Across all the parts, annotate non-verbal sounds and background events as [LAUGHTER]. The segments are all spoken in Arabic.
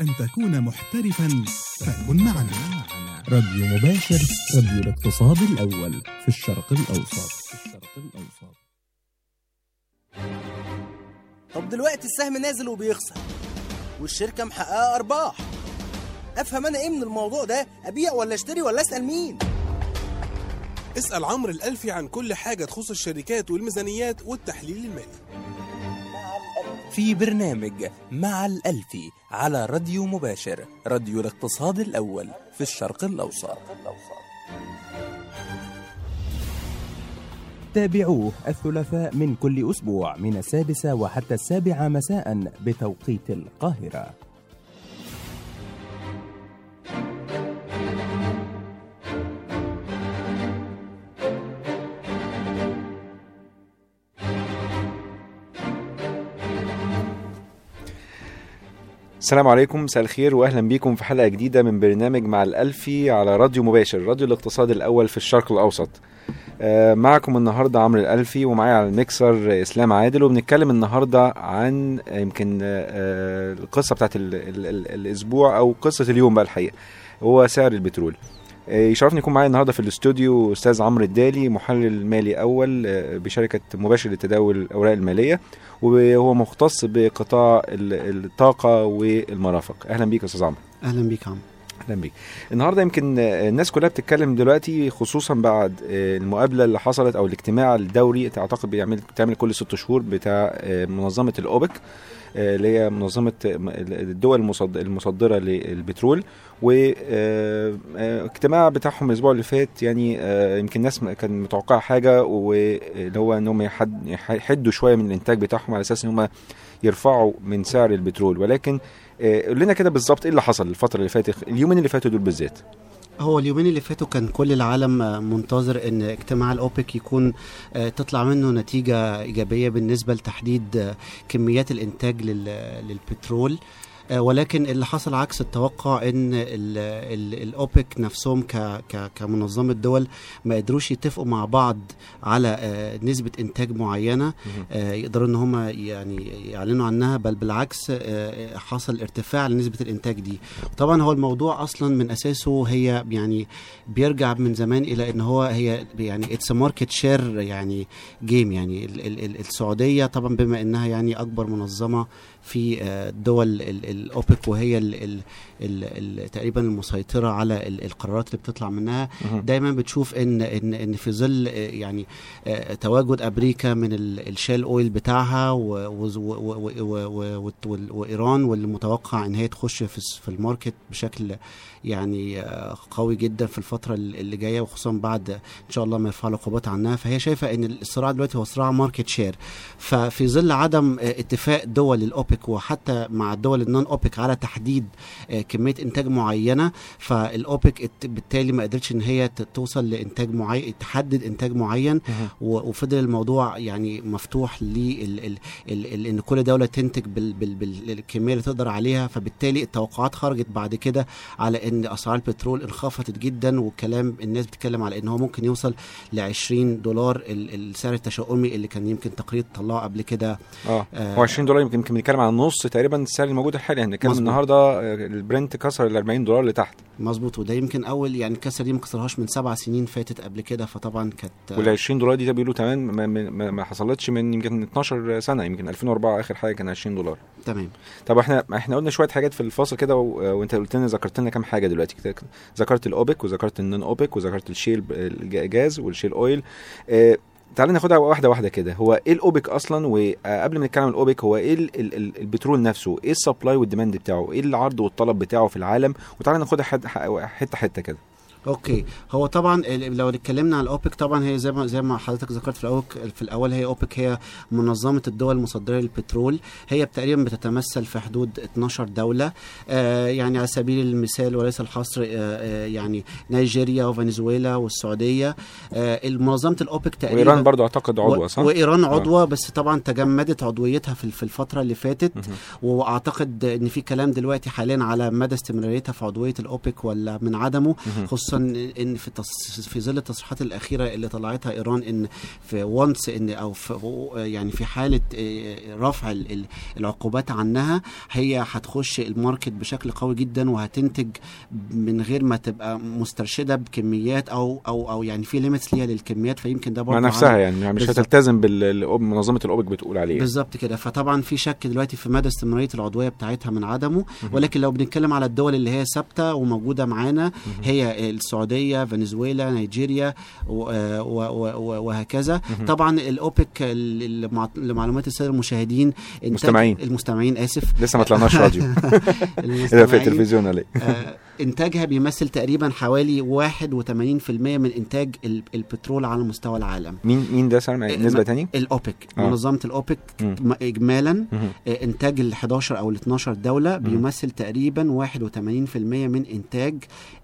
أن تكون محترفا. فكن معنا. راديو مباشر راديو الاقتصاد الأول في الشرق الأوسط. في الشرق الأوسط طب دلوقتي السهم نازل وبيخسر والشركة محققة أرباح. أفهم أنا إيه من الموضوع ده؟ أبيع ولا أشتري ولا أسأل مين؟ اسأل عمرو الألفي عن كل حاجة تخص الشركات والميزانيات والتحليل المالي. في برنامج مع الألفي على راديو مباشر راديو الاقتصاد الأول في الشرق الأوسط. تابعوه الثلاثاء من كل أسبوع من السادسة وحتى السابعة مساء بتوقيت القاهرة. السلام عليكم. مساء الخير واهلا بيكم في حلقة جديدة من برنامج مع الألفي على راديو مباشر راديو الاقتصاد الأول في الشرق الأوسط. آه، معكم النهارده عمرو الألفي ومعايا على الميكسر إسلام عادل وبنتكلم النهارده عن آه، يمكن آه، القصة بتاعت ال ال ال الأسبوع أو قصة اليوم بقى الحقيقة. هو سعر البترول. يشرفني يكون معايا النهارده في الاستوديو أستاذ عمرو الدالي محلل مالي أول آه، بشركة مباشر لتداول الأوراق المالية وهو مختص بقطاع ال- الطاقة والمرافق. أهلا بيك يا أستاذ عمرو. أهلا بيك عم أهلا بيك. النهارده يمكن آه، الناس كلها بتتكلم دلوقتي خصوصا بعد آه، المقابلة اللي حصلت أو الاجتماع الدوري أعتقد بيعمل بتعمل كل ست شهور بتاع آه، منظمة الأوبك. آه، اللي هي منظمة آه، الدول المصد- المصدرة للبترول واجتماع بتاعهم الأسبوع اللي فات يعني آه، يمكن الناس كان متوقعة حاجة واللي هو إن هم يحد- يحدوا شوية من الإنتاج بتاعهم على أساس إن هم يرفعوا من سعر البترول. ولكن آه، قول لنا كده بالظبط إيه اللي حصل الفترة اللي فاتت اليومين اللي فاتوا دول بالذات. هو اليومين اللي فاتوا كان كل العالم منتظر إن اجتماع الأوبك يكون آه، تطلع منه نتيجة إيجابية بالنسبة لتحديد آه، كميات الإنتاج لل- للبترول. ولكن اللي حصل عكس التوقع إن ال- ال- الأوبك نفسهم ك ك كمنظمة دول ما قدروش يتفقوا مع بعض على آه، نسبة إنتاج معينة آه، يقدروا إن هم يعني يعلنوا عنها بل بالعكس آه، حصل ارتفاع لنسبة الإنتاج دي. طبعا هو الموضوع أصلا من أساسه هي يعني بيرجع من زمان إلى إن هو هي يعني it's market share يعني game يعني ال ال ال السعودية طبعا بما إنها يعني أكبر منظمة في آه، دول ال- الاوبك وهي ال ال ال ال تقريبا المسيطره على ال القرارات اللي بتطلع منها. دايما بتشوف ان ان ان في ظل آه، يعني آه، تواجد أمريكا من ال- الـ shale oil بتاعها وايران واللي متوقع ان هي تخش في ال market بشكل يعني آه، قوي جدا في الفترة ال- اللي جاية وخصوصا بعد إن شاء الله ما يرفع العقوبات عنها. فهي شايفة إن الصراع دلوقتي هو صراع market share ففي ظل عدم آه، اتفاق دول الأوبك وحتى مع الدول ال non-OPEC على تحديد آه، كمية إنتاج معينة فالأوبك بالتالي ما قدرتش إن هي توصل لإنتاج معين تحدد إنتاج معين. وفضل الموضوع يعني مفتوح ال- إن كل دولة تنتج بال بال بالكمية اللي تقدر عليها. فبالتالي التوقعات خرجت بعد كده على إن أسعار البترول انخفضت جدا وكلام الناس بتتكلم على إن هو ممكن يوصل ل 20 دولار ال- السعر التشاؤمي اللي كان يمكن تقرير طلعه قبل كده. آه. آه، هو 20 دولار يمكن يمكن بنتكلم عن نص تقريبا السعر الموجود الحالي. إحنا بنتكلم مظبوط. النهارده آه، البرنت كسر ال 40 دولار لتحت مظبوط. وده يمكن أول يعني الكسره دي ما كسرهاش من سبع سنين فاتت قبل كده فطبعا كانت وال 20 دولار دي بيقولوا تمام ما, ما, ما- ما حصلتش من يمكن 12 سنة يمكن 2004 آخر حاجة كان 20 دولار. تمام. طب إحنا إحنا قلنا شوية حاجات في الفاصل كده وأنت قلت لنا ذكرت لنا كام حاجة. دلوقتي كده. ذكرت الأوبك وذكرت ال non-OPEC وذكرت ال shale الـ gas وال shale oil. آه تعالى ناخدها واحدة واحدة كده. هو إيه الأوبك أصلا؟ وقبل ما نتكلم عن الأوبك هو إيه ال ال ال البترول نفسه؟ إيه ال supply وال demand بتاعه؟ إيه العرض والطلب بتاعه في العالم؟ وتعالى ناخدها حتة حتة كده. okay هو طبعا لو اتكلمنا عن الاوبك طبعا هي زي ما زي ما حضرتك ذكرت في الأول في الأول هي أوبك هي منظمة الدول المصدرة للبترول هي تقريبا بتتمثل في حدود 12 دولة آه يعني على سبيل المثال وليس الحصر آه آه يعني نيجيريا وفنزويلا والسعودية آه منظمة الأوبك تقريبا وإيران برضو أعتقد عضوة صح؟ وإيران عضوة بس طبعا تجمدت عضويتها في الفترة اللي فاتت. وأعتقد إن في كلام دلوقتي حاليا على مدى استمراريتها في عضوية الأوبك ولا من عدمه. خصوصا خصوصا إن في تص... في ظل التصريحات الأخيرة اللي طلعتها إيران إن في once إن أو في يعني في حالة آه، رفع ال- ال- العقوبات عنها هي هتخش ال market بشكل قوي جدا وهتنتج من غير ما تبقى مسترشدة بكميات أو أو أو يعني في limits ليها للكميات فيمكن ده برضه مع نفسها يعني يعني مش. هتلتزم بالمنظمه الاوبك بتقول عليه بالظبط كده. فطبعا في شك دلوقتي في مدى استمرارية العضوية بتاعتها من عدمه. ولكن لو بنتكلم على الدول اللي هي ثابتة وموجودة معانا هي السعودية فنزويلا نيجيريا وهكذا. طبعا الأوبك لمعلومات السادة المشاهدين إنتاج- مستمعين. المستمعين آسف. لسه ما طلعناش راديو. [LAUGHS] في المستمعين التلفزيون عليه. آه، إنتاجها بيمثل تقريبا حوالي 81% من إنتاج ال- البترول على مستوى العالم مين مين ده سامع إيه، نسبة تاني الأوبك آه. منظمة الأوبك مم. م- اجمالا مهم. آه، إنتاج ال 11 أو ال 12 دولة بيمثل تقريبا 81% من إنتاج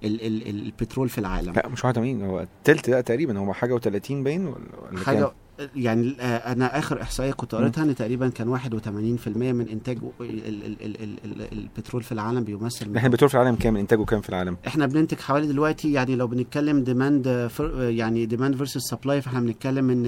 ال ال البترول في العالم لا مش 81 هو التلت لا تقريبا هو حاجة و30 باين ولا حاجة؟ يعني آه، أنا آخر إحصائية كنت قريتها إن تقريبا كان 81% من إنتاج ال ال ال ال ال ال البترول في العالم بيمثل إحنا البترول في العالم كام؟ إنتاجه كام في العالم؟ إحنا بننتج حوالي دلوقتي يعني لو بنتكلم demand يعني demand versus supply فإحنا بنتكلم إن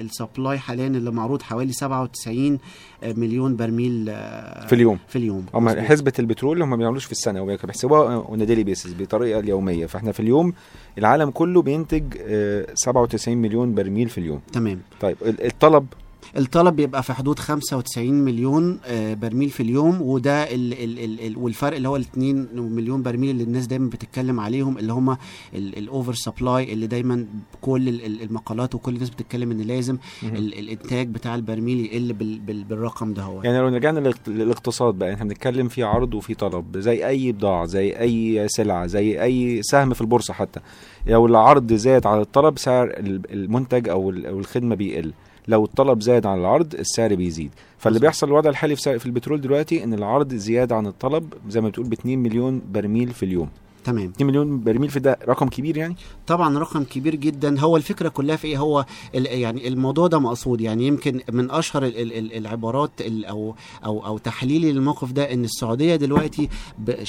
ال supply حاليا اللي معروض حوالي 97 مليون برميل آه، في اليوم. في اليوم. هم. حسبة البترول هم ما بيعملوش في السنة هم بيحسبوها on daily basis بطريقة اليومية. فاحنا في اليوم العالم كله بينتج آه، 97 مليون برميل في اليوم. تمام. طيب ال- الطلب الطلب بيبقى في حدود 95 مليون آه، برميل في اليوم وده ال ال ال ال والفرق اللي هو ال 2 مليون برميل اللي الناس دايما بتتكلم عليهم اللي هم ال over supply اللي دايما كل ال- ال- المقالات وكل الناس بتتكلم إن لازم ال الإنتاج بتاع البرميل يقل بال بال بالرقم ده هو. يعني لو رجعنا للاقت- للاقتصاد بقى إحنا بنتكلم في عرض وفي طلب زي أي بضاعة زي أي سلعة زي أي سهم في البورصة حتى. لو العرض زاد على الطلب سعر ال- المنتج أو ال- أو الخدمة بيقل. لو الطلب زاد عن العرض السعر بيزيد. فاللي. بيحصل الوضع الحالي في في البترول دلوقتي إن العرض زيادة عن الطلب زي ما بتقول ب 2 مليون برميل في اليوم. تمام. 2 مليون برميل في ده رقم كبير يعني؟ طبعا رقم كبير جدا. هو الفكرة كلها في إيه؟ هو يعني الموضوع ده مقصود. يعني يمكن من أشهر ال- ال- ال- العبارات ال- أو أو أو تحليلي للموقف ده إن السعودية دلوقتي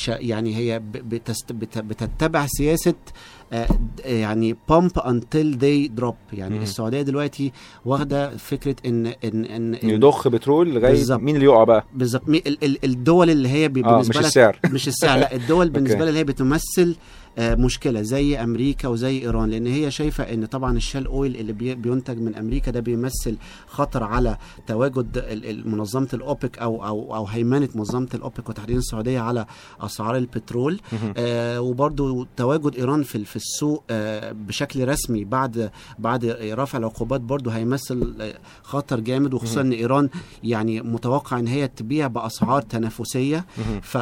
يعني هي بتتبع سياسة يعني pump until they drop يعني مم. السعودية دلوقتي واخدة فكرة ان ان ان, إن يضخ بترول لغاية. مين اللي يقع بقى بالظبط الدول اللي هي آه بالنسبة مش لك السعر مش السعر لا الدول [LAUGHS] بالنسبة. لها اللي هي بتمثل آه، مشكلة زي أمريكا وزي إيران لأن هي شايفة إن طبعا الشال أويل اللي بي- بينتج من أمريكا ده بيمثل خطر على تواجد منظمة الأوبك أو أو أو هيمنة منظمة الأوبك وتحديدا السعودية على أسعار البترول. آه وبرضو تواجد إيران في في السوق آه بشكل رسمي بعد بعد رفع العقوبات برضو هيمثل آه، خطر جامد وخصوصا إن إيران يعني متوقع إن هي تبيع بأسعار تنافسية.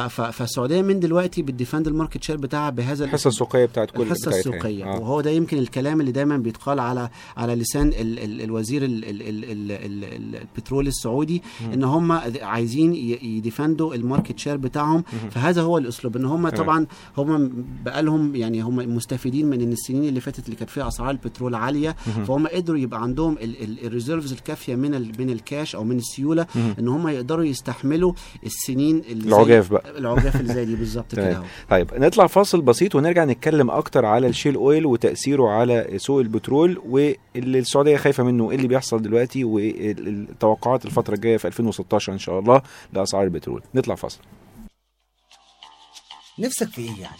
فالسعودية من دلوقتي بت defend ال market share بتاعها بهذا الحصة السوقية بتاعت كل الحصة السوقية. آه. وهو ده يمكن الكلام اللي دايما بيتقال على على لسان ال ال الوزير ال ال ال ال ال ال البترول السعودي إن هم عايزين ي defend وا ال market share بتاعهم. فهذا هو الأسلوب إن هم. طبعا هم بقالهم يعني هم مستفيدين من إن السنين اللي فاتت اللي كانت فيها أسعار البترول عالية فهم قدروا يبقى عندهم ال reserves الكافية من من الكاش أو من السيولة إن هم يقدروا يستحملوا السنين اللي العجاف بقى. العجاف اللي زي دي. بالظبط. [LAUGHS] كده طيب نطلع فاصل بسيط ونرجع نتكلم أكتر على ال shale oil وتأثيره على سوق البترول واللي السعودية خايفة منه إيه اللي بيحصل دلوقتي والتوقعات الفترة الجاية في 2016 إن شاء الله لاسعار البترول. نطلع فاصل. نفسك في إيه يعني؟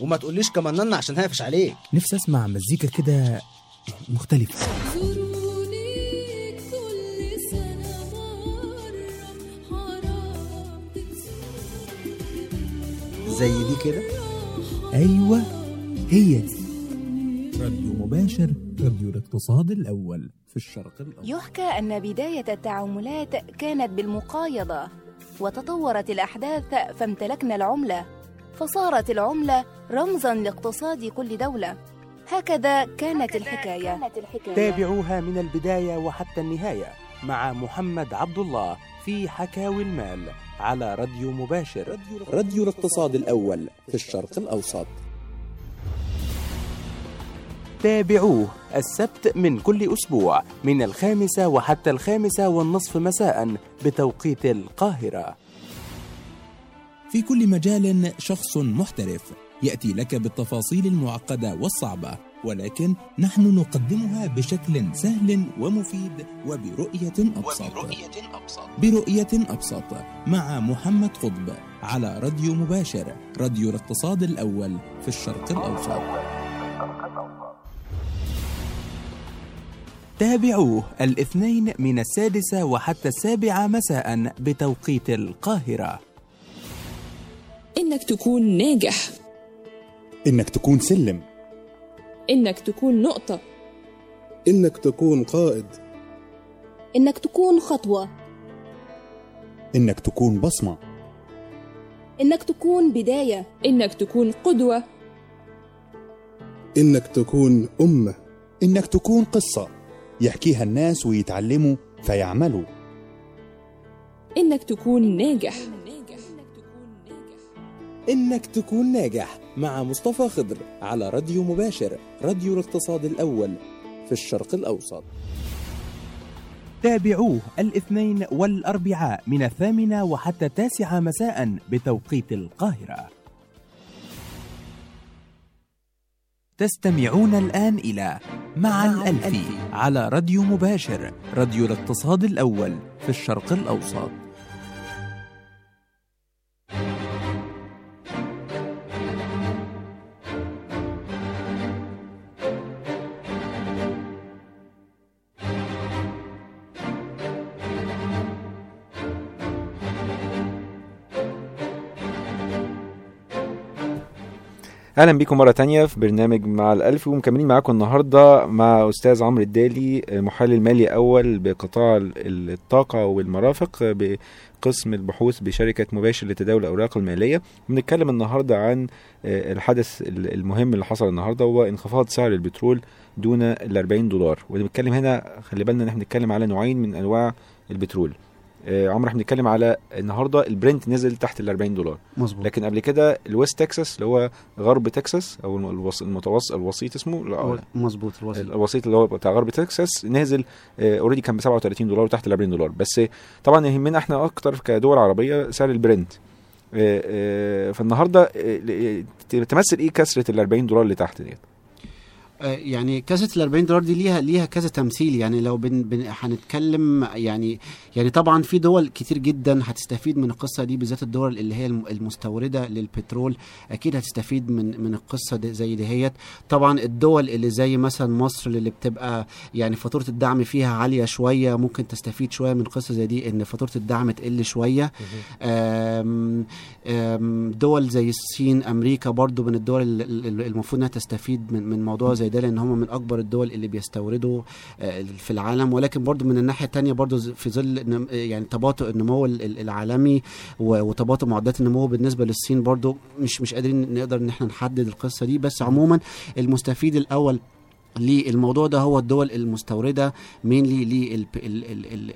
وما تقوليش كمان عشان هقفش عليك. نفسي أسمع مزيكا كده حرام زي دي كده؟ أيوه هي دي. راديو مباشر راديو الاقتصاد الأول. في الشرق الأوسط. يحكى أن بداية التعاملات كانت بالمقايضة وتطورت الأحداث فامتلكنا العملة. فصارت العملة رمزا لاقتصاد كل دولة. هكذا كانت الحكاية. تابعوها من البداية وحتى النهاية مع محمد عبد الله في حكاوي المال. على راديو مباشر. راديو الاقتصاد الأول في الشرق الأوسط. تابعوه السبت من كل أسبوع من الخامسة وحتى الخامسة والنصف مساء بتوقيت القاهرة. في كل مجال شخص محترف يأتي لك بالتفاصيل المعقدة والصعبة ولكن نحن نقدمها بشكل سهل ومفيد وبرؤية أبسط. برؤية أبسط مع محمد قطب على راديو مباشر راديو الاقتصاد الأول في الشرق الأوسط. تابعوه الاثنين من السادسة وحتى السابعة مساء بتوقيت القاهرة. إنك تكون ناجح. إنك تكون سلم. إنك تكون نقطة. إنك تكون قائد. إنك تكون خطوة. إنك تكون بصمة. إنك تكون بداية. إنك تكون قدوة. إنك تكون أمة. إنك تكون قصة. يحكيها الناس ويتعلموا فيعملوا. إنك تكون ناجح. إنك تكون ناجح مع مصطفى خضر على راديو مباشر راديو الاقتصاد الأول في الشرق الأوسط. تابعوه الاثنين والأربعاء من الثامنة وحتى التاسعة مساء بتوقيت القاهرة. تستمعون الآن إلى مع الألفي على راديو مباشر راديو الاقتصاد الأول في الشرق الأوسط. أهلا بيكم مرة تانية في برنامج مع الألف ومكملين معاكم النهارده مع أستاذ عمرو الدالي محلل مالي أول بقطاع ال- الطاقة والمرافق بقسم البحوث بشركة مباشر لتداول الأوراق المالية. بنتكلم النهارده عن آه، الحدث ال- المهم اللي حصل النهارده هو انخفاض سعر البترول دون ال 40 دولار. وبنتكلم هنا خلي بالنا إن إحنا بنتكلم على نوعين من أنواع البترول. آه، عمرو إحنا بنتكلم على النهارده البرنت نزل تحت ال 40 دولار. مظبوط. لكن قبل كده الويست تكساس اللي هو غرب تكساس أو المتوسط الوسيط اسمه؟ لا، مظبوط الوسط الوسيط اللي هو بتاع غرب تكساس نازل already كان ب 37 دولار وتحت ال 40 دولار. بس طبعا يهمنا إحنا أكتر كدول عربية سعر البرنت. آه، آه، فالنهارده آه، تمثل إيه كسرة ال 40 دولار اللي تحت ديت؟ آه، يعني كسرة ال 40 دولار دي ليها ليها كذا تمثيل. يعني لو بن بن هنتكلم يعني يعني طبعا في دول كتير جدا هتستفيد من القصة دي بالذات الدول اللي هي الم- المستوردة للبترول. أكيد هتستفيد من من القصة دي زي دهيت طبعا الدول اللي زي مثلا مصر اللي بتبقى يعني فاتورة الدعم فيها عالية شوية ممكن تستفيد شوية من قصة زي دي إن فاتورة الدعم تقل شوية. آم، آم، دول زي الصين أمريكا برضو من الدول ال- ال- المفروض إنها تستفيد من من موضوع زي ده لأن هم من أكبر الدول اللي بيستوردوا آه، في العالم. ولكن برضو من الناحية الثانية برضو في ظل يعني تباطؤ النمو ال- ال- العالمي وتباطؤ معدلات النمو بالنسبة للصين برضو مش مش قادرين نقدر إن إحنا نحدد القصة دي. بس عموما المستفيد الأول للموضوع ده هو الدول المستوردة مينلي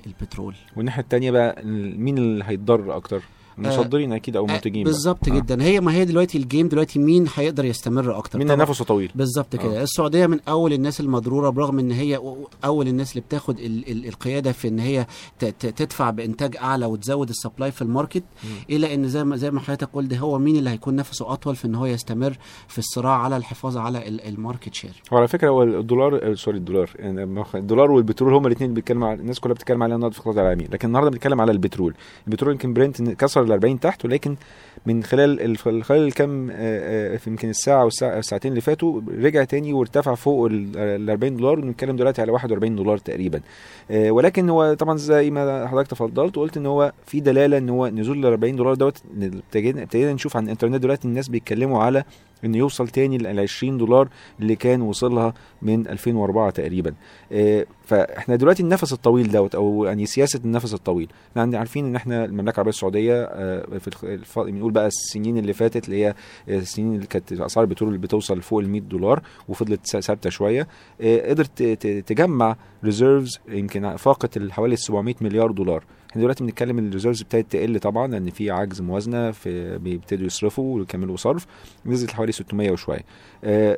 للبترول والناحية الثانية بقى مين اللي هيتضرر أكتر؟ المصدرين أكيد أو المنتجين بقى. بالظبط آه. جدا. هي ما هي دلوقتي الجيم دلوقتي مين هيقدر يستمر أكتر؟ مين. نفسه طويل. بالظبط كده. آه. السعودية من أول الناس المضرورة برغم إن هي أول الناس اللي بتاخد ال ال القيادة في إن هي ت- ت- تدفع بإنتاج أعلى وتزود ال supply في ال market إلى إن زي ما زي ما حضرتك قلت هو مين اللي هيكون نفسه أطول في إن هو يستمر في الصراع على الحفاظ على ال- ال market share هو على فكرة هو الدولار آه، sorry الدولار. يعني الدولار والبترول هما الاثنين بيتكلموا الناس كلها بتتكلم عليها النهارده في الاقتصاد العالمي لكن النهارده بنتكلم على البترول. البترول يمكن برنت كسر ال 40 تحت ولكن من خلال خلال الكام آه، آه، يمكن الساعة والساعة الساعتين اللي فاتوا رجع تاني وارتفع فوق ال 40 دولار بنتكلم دلوقتي على 41 دولار تقريبا. آه، ولكن هو طبعا زي ما حضرتك تفضلت وقلت إن هو في دلالة إن هو نزول ال 40 دولار دوت ابتدينا نشوف على الإنترنت دلوقتي الناس بيتكلموا على انه يوصل تاني ل 20 دولار اللي كان وصلها من 2004 تقريبا. آه، فإحنا دلوقتي النفس الطويل دوت أو يعني سياسة النفس الطويل. إحنا عارفين إن إحنا المملكة العربية السعودية آه، في بنقول بقى السنين اللي فاتت اللي هي السنين اللي كانت اسعار البترول بتوصل فوق ال 100 دولار وفضلت ثابتة شوية. آه، قدرت تجمع reserves يمكن فاقت ال- حوالي 700 مليار دولار. إحنا دلوقتي بنتكلم ان ال reserves ابتدت تقل طبعا لأن في عجز موازنة في بيبتدوا يصرفوا ويكملوا صرف نزلت حوالي 600 وشوية آه،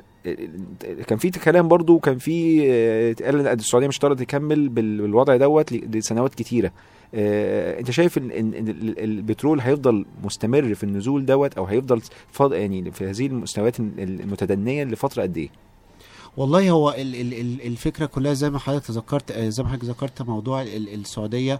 كان في كلام برضو كان في آه، اتقال إن السعودية مش هتقدر تكمل بال- بالوضع دوت لسنوات كتيرة آه، أنت شايف ان البترول هيفضل مستمر في النزول دوت أو هيفضل يعني في هذه المستويات المتدنية لفترة قد إيه؟ والله هو ال- ال- ال- الفكرة كلها زي ما حضرتك ذكرت آه، زي ما حضرتك ذكرت موضوع ال- السعودية آه، آه،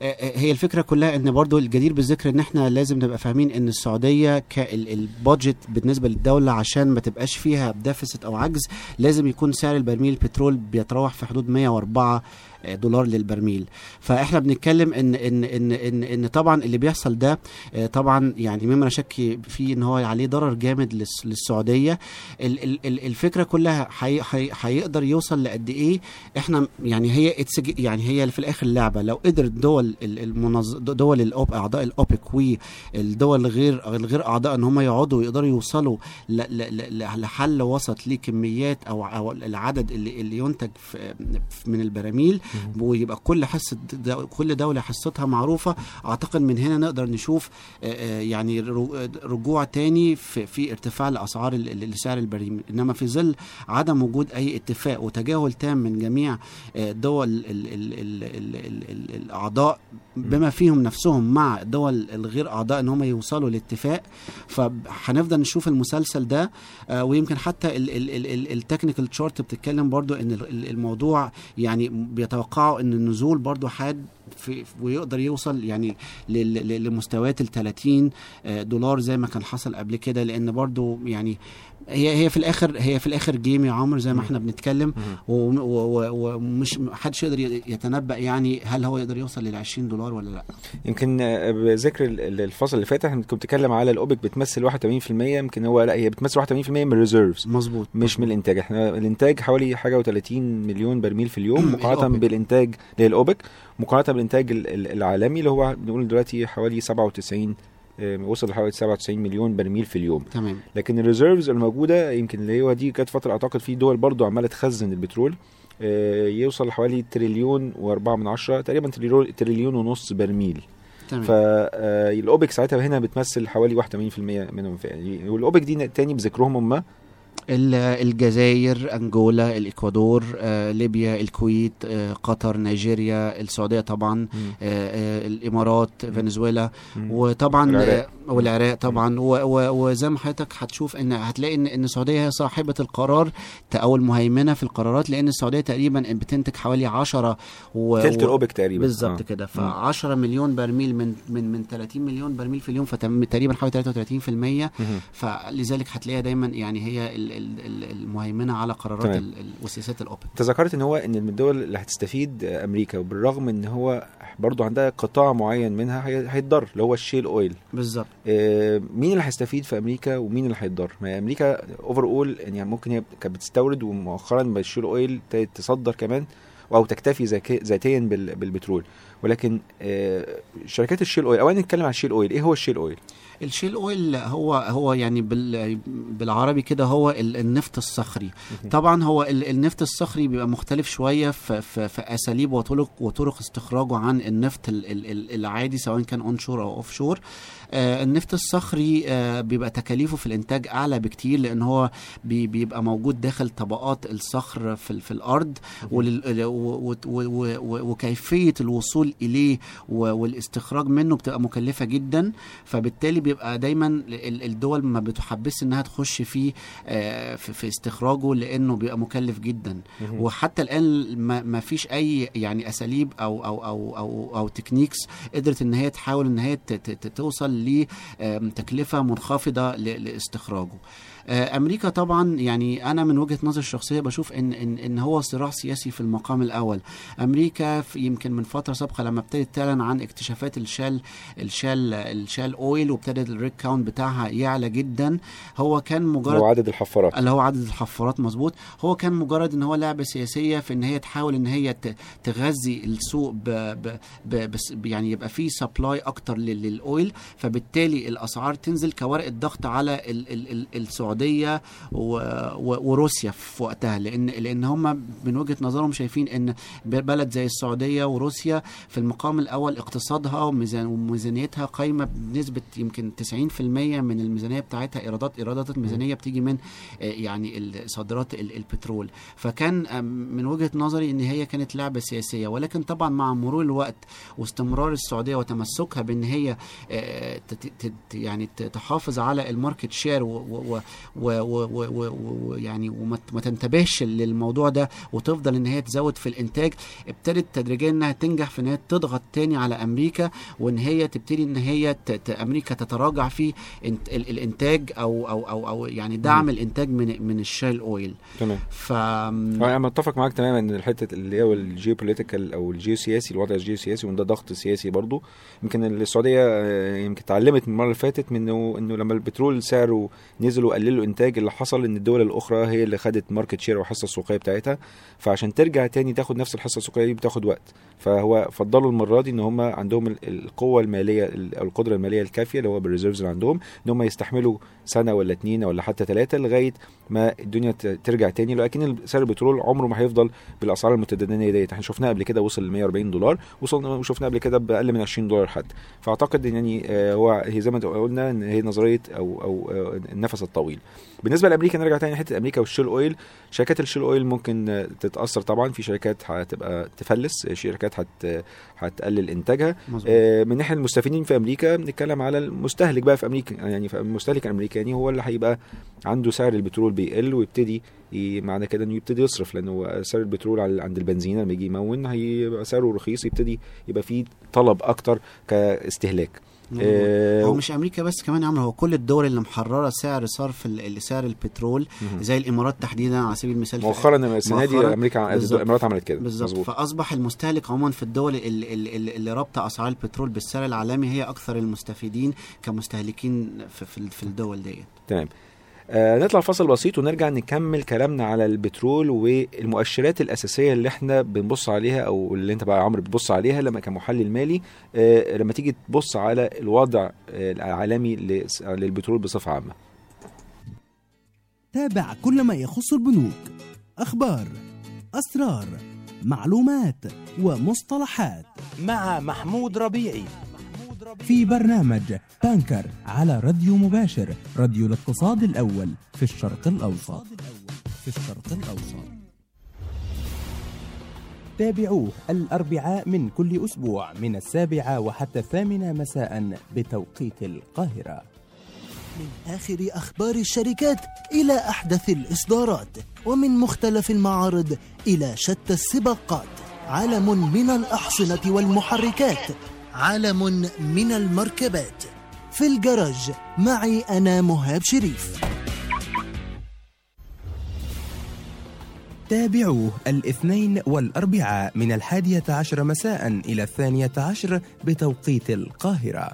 هي الفكرة كلها إن برضو الجدير بالذكر إن إحنا لازم نبقى فاهمين إن السعودية كال budget بالنسبة للدولة عشان ما تبقاش فيها deficit أو عجز لازم يكون سعر البرميل البترول بيتراوح في حدود 104 دولار للبرميل. فإحنا بنتكلم إن إن إن إن, إن طبعا اللي بيحصل ده آه، طبعا يعني مما شك فيه إن هو عليه ضرر جامد للس- للسعودية. ال- ال- ال- الفكرة كلها هيقدر يوصل لقد إيه؟ إحنا يعني هي يعني هي في الآخر لعبة. لو قدرت دول ال- المنظ... دول الأوب... أعضاء الأوبك والدول الغير الغير أعضاء إن هم يقعدوا ويقدروا يوصلوا ل... ل... ل... لحل وسط لكميات أو أو العدد اللي, اللي ينتج في... من البراميل ويبقى كل حصة دو... كل دولة حصتها معروفة. أعتقد من هنا نقدر نشوف يعني رجوع تاني في, في ارتفاع الأسعار ال- ال- لسعر البريميل إنما في ظل عدم وجود أي اتفاق وتجاهل تام من جميع دول ال بما فيهم نفسهم مع الدول الغير أعضاء إن هم يوصلوا لاتفاق فهنفضل نشوف المسلسل ده. آه، ويمكن حتى ال technical chart بتتكلم برضو إن ال- ال- الموضوع يعني بيتوقعوا إن النزول برضو حاد في ويقدر يوصل يعني لمستويات ال 30 آه، دولار زي ما كان حصل قبل كده لأن برضو يعني هي هي في الآخر هي في الآخر game يا عمرو زي ما إحنا بنتكلم. ومش محدش يقدر يتنبأ يعني هل هو يقدر يوصل لل 20 دولار ولا لأ. يمكن آه، بذكر ال- ال- الفصل اللي فات إحنا كنت بتتكلم على الأوبك بتمثل 81% يمكن هو لأ هي بتمثل 81% من ال reserves مظبوط. مش من الإنتاج. إحنا الإنتاج حوالي حاجة و30 مليون برميل في اليوم مقارنة. بالإنتاج للأوبك. مقارنة بالإنتاج ال- ال- العالمي اللي هو بنقول دلوقتي حوالي 97 آه، وصل لحوالي 97 مليون برميل في اليوم. تمام. لكن ال reserves الموجودة يمكن اللي هو دي كانت فترة أعتقد في دول برضو عمالة تخزن البترول آه، يوصل لحوالي تريليون وأربعة من عشرة تقريبا تريليون, تريليون ونص برميل. تمام. فالاوبك ساعتها هنا بتمثل حوالي 81% منهم. يعني والاوبك دي تاني بذكرهم هم الجزائر انجولا الإكوادور آه، ليبيا الكويت آه، قطر نيجيريا السعودية طبعا آه، آه، الإمارات فنزويلا. وطبعا العراق. آه، والعراق طبعا. و- و- وزي ما حضرتك هتشوف إن هتلاقي ان إن السعودية هي صاحبة القرار أو المهيمنه في القرارات لأن السعودية تقريبا بتنتج حوالي 10 و تلت الأوبك تقريبا. بالظبط آه. كده. ف مم. 10 مليون برميل من من من 30 مليون برميل في اليوم فتقريبا حوالي 33% مهم. فلذلك هتلاقيها دايما يعني هي ال- المهيمنة على قرارات وسياسات الاوبك أنت ذكرت إن هو إن من الدول اللي هتستفيد آه، أمريكا وبالرغم إن هو برضو عندها قطاع معين منها هي- هيتضر اللي هو ال shale oil. بالظبط. آه، مين اللي هيستفيد في أمريكا ومين اللي هيتضر؟ ما أمريكا overall يعني ممكن هي كانت بتستورد ومؤخرا بال shale oil تصدر كمان أو تكتفي ذاتيا بال- بالبترول. ولكن آه، شركات ال shale oil اولا نتكلم عن ال shale oil إيه هو ال shale oil؟ ال shale oil هو هو يعني بال بالعربي كده هو ال- النفط الصخري. طبعا هو ال- النفط الصخري بيبقى مختلف شوية في, في, في أساليب وطرق وطرق استخراجه عن النفط ال- ال- ال- العادي سواء كان onshore أو offshore آه النفط الصخري آه بيبقى تكاليفه في الإنتاج أعلى بكتير لأن هو بي بيبقى موجود داخل طبقات الصخر في, في الأرض وكيفية الوصول إليه والاستخراج منه بتبقى مكلفة جدا. فبالتالي بيبقى دايما ال- الدول ما بتحبش إنها تخش فيه آه، في في استخراجه لأنه بيبقى مكلف جدا. وحتى الآن ما ما فيش أي يعني أساليب أو أو أو أو, أو techniques قدرت إن هي تحاول إن هي ت- ليه تكلفة منخفضة لاستخراجه. أمريكا طبعا يعني أنا من وجهة نظري الشخصية بشوف إن إن إن هو صراع سياسي في المقام الأول. أمريكا في يمكن من فترة سابقة لما ابتدت تعلن عن اكتشافات الشال الشال الشال أويل وابتدت الريك كاونت بتاعها يعلى جدا. هو كان مجرد هو عدد الحفارات. اللي هو عدد الحفارات مظبوط. هو كان مجرد إن هو لعبه سياسية في إن هي تحاول إن هي تغذي السوق ب ب ب بس يعني يبقى فيه سبلاي أكتر لل- للأويل. فبالتالي الأسعار تنزل كورقة ضغط على ال ال ال السعودية. السعودية. وروسيا في وقتها لأن لأن هم من وجهة نظرهم شايفين إن بلد زي السعودية وروسيا في المقام الأول اقتصادها وميزان وميزانيتها قايمة بنسبة يمكن 90% من الميزانية بتاعتها ايرادات إيرادات الميزانية بتيجي من آه، يعني صادرات ال- البترول فكان آم، من وجهة نظري إن هي كانت لعبة سياسية ولكن طبعا مع مرور الوقت واستمرار السعودية وتمسكها بإن هي آه، يعني تحافظ على ال market share ويعني وما تنتبهش للموضوع ده وتفضل إن هي تزود في الإنتاج ابتدت تدريجيا إنها تنجح في إن هي تضغط تاني على أمريكا وإن هي تبتدي إن هي أمريكا تتراجع في انت- ال- الإنتاج أو أو أو أو يعني دعم الإنتاج من من ال shale oil. تمام. ف أنا متفق معاك تماما إن الحتة اللي هو ال geopolitical أو الجيوسياسي الوضع الجيوسياسي وإن ده ضغط سياسي برضو. يمكن السعودية آه، يمكن اتعلمت من المرة اللي فاتت من انه لما البترول سعره نزل وقللوا الإنتاج اللي حصل إن الدول الأخرى هي اللي خدت market share والحصه السوقيه بتاعتها. فعشان ترجع تاني تاخد نفس الحصة السوقية دي بتاخد وقت. فهو فضلوا المرة دي إن هم عندهم ال- القوة المالية ال- أو القدرة المالية الكافية اللي هو بال reserves اللي عندهم إن هم يستحملوا سنة ولا اتنين ولا حتى ثلاثة لغاية ما الدنيا ترجع تاني. لكن سعر البترول عمره ما هيفضل بالأسعار المتدنية ديت. إحنا شفناه قبل كده وصل ل 140 دولار وصلنا وشفناه قبل كده بأقل من 20 دولار حتى. فأعتقد إن يعني آه، هو هي زي ما قلنا إن هي نظرية أو أو آه، النفس الطويل. بالنسبة لأمريكا نرجع تاني حتة أمريكا والشيل أويل. شركات الشيل أويل ممكن آه، تتأثر طبعا. في شركات هتبقى تفلس آه، شركات هت هتقلل إنتاجها. آه، من ناحية المستفيدين في أمريكا بنتكلم على المستهلك بقى في أمريكا يعني في المستهلك الأمريكاني هو اللي هيبقى عنده سعر البترول بيقل ويبتدي معنى كده إنه يبتدي يصرف. لأنه سعر البترول عند البنزين لما يجي يمون هيبقى سعره رخيص يبتدي يبقى فيه طلب أكتر كاستهلاك. آه، هو مش أمريكا بس كمان يا عمرو هو كل الدول اللي محررة سعر صرف سعر البترول مهم. زي الإمارات تحديدا على سبيل المثال في- مؤخرا السنة دي. أمريكا. الإمارات عملت كده بالظبط. فأصبح المستهلك عموما في الدول اللي, اللي, اللي رابطة أسعار البترول بالسعر العالمي هي أكثر المستفيدين كمستهلكين في, في, في الدول ديت تمام آه نطلع فاصل بسيط ونرجع نكمل كلامنا على البترول والمؤشرات الأساسية اللي إحنا بنبص عليها أو اللي أنت بقى يا عمرو بتبص عليها لما كمحلل مالي. آه لما تيجي تبص على الوضع آه العالمي للبترول بصفة عامة. تابع كل ما يخص البنوك. أخبار أسرار معلومات ومصطلحات. مع محمود ربيعي. في برنامج بانكر على راديو مباشر راديو الاقتصاد الأول في الشرق الأوسط. في الشرق الأوسط. تابعوه الأربعاء من كل أسبوع من السابعة وحتى الثامنة مساء بتوقيت القاهرة. من آخر أخبار الشركات إلى أحدث الإصدارات ومن مختلف المعارض إلى شتى السباقات. عالم من الأحصنة والمحركات عالم من المركبات. في الجراج معي أنا مهاب شريف. تابعوه الاثنين والأربعاء من الحادية عشر مساء إلى الثانية عشر بتوقيت القاهرة.